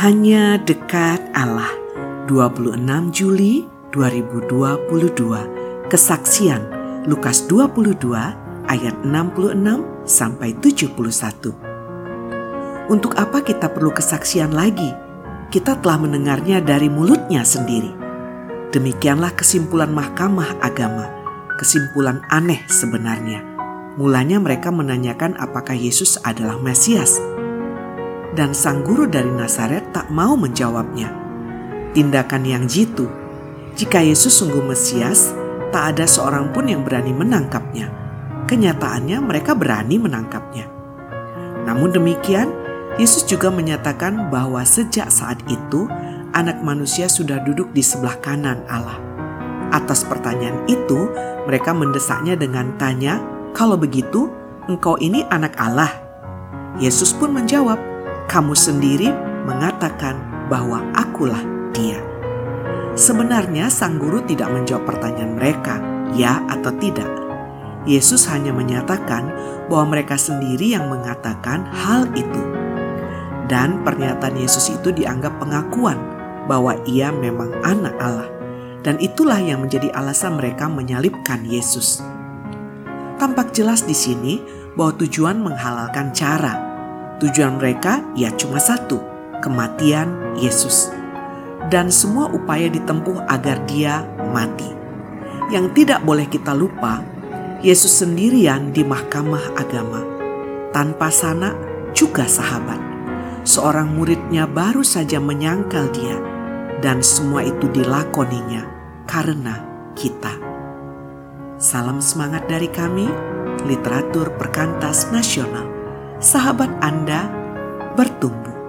Hanya dekat Allah 26 Juli 2022 Kesaksian Lukas 22 ayat 66 sampai 71 Untuk apa kita perlu kesaksian lagi? Kita telah mendengarnya dari mulutnya sendiri. Demikianlah kesimpulan Mahkamah Agama. Kesimpulan aneh sebenarnya. Mulanya mereka menanyakan apakah Yesus adalah Mesias dan sang guru dari Nazaret tak mau menjawabnya. Tindakan yang jitu. Jika Yesus sungguh Mesias, tak ada seorang pun yang berani menangkapnya. Kenyataannya mereka berani menangkapnya. Namun demikian, Yesus juga menyatakan bahwa sejak saat itu anak manusia sudah duduk di sebelah kanan Allah. Atas pertanyaan itu, mereka mendesaknya dengan tanya, "Kalau begitu, engkau ini anak Allah?" Yesus pun menjawab, kamu sendiri mengatakan bahwa akulah dia. Sebenarnya sang guru tidak menjawab pertanyaan mereka, ya atau tidak. Yesus hanya menyatakan bahwa mereka sendiri yang mengatakan hal itu. Dan pernyataan Yesus itu dianggap pengakuan bahwa ia memang anak Allah. Dan itulah yang menjadi alasan mereka menyalibkan Yesus. Tampak jelas di sini bahwa tujuan menghalalkan cara Tujuan mereka ya cuma satu, kematian Yesus. Dan semua upaya ditempuh agar dia mati. Yang tidak boleh kita lupa, Yesus sendirian di mahkamah agama. Tanpa sana juga sahabat. Seorang muridnya baru saja menyangkal dia. Dan semua itu dilakoninya karena kita. Salam semangat dari kami, literatur perkantas nasional sahabat Anda bertumbuh.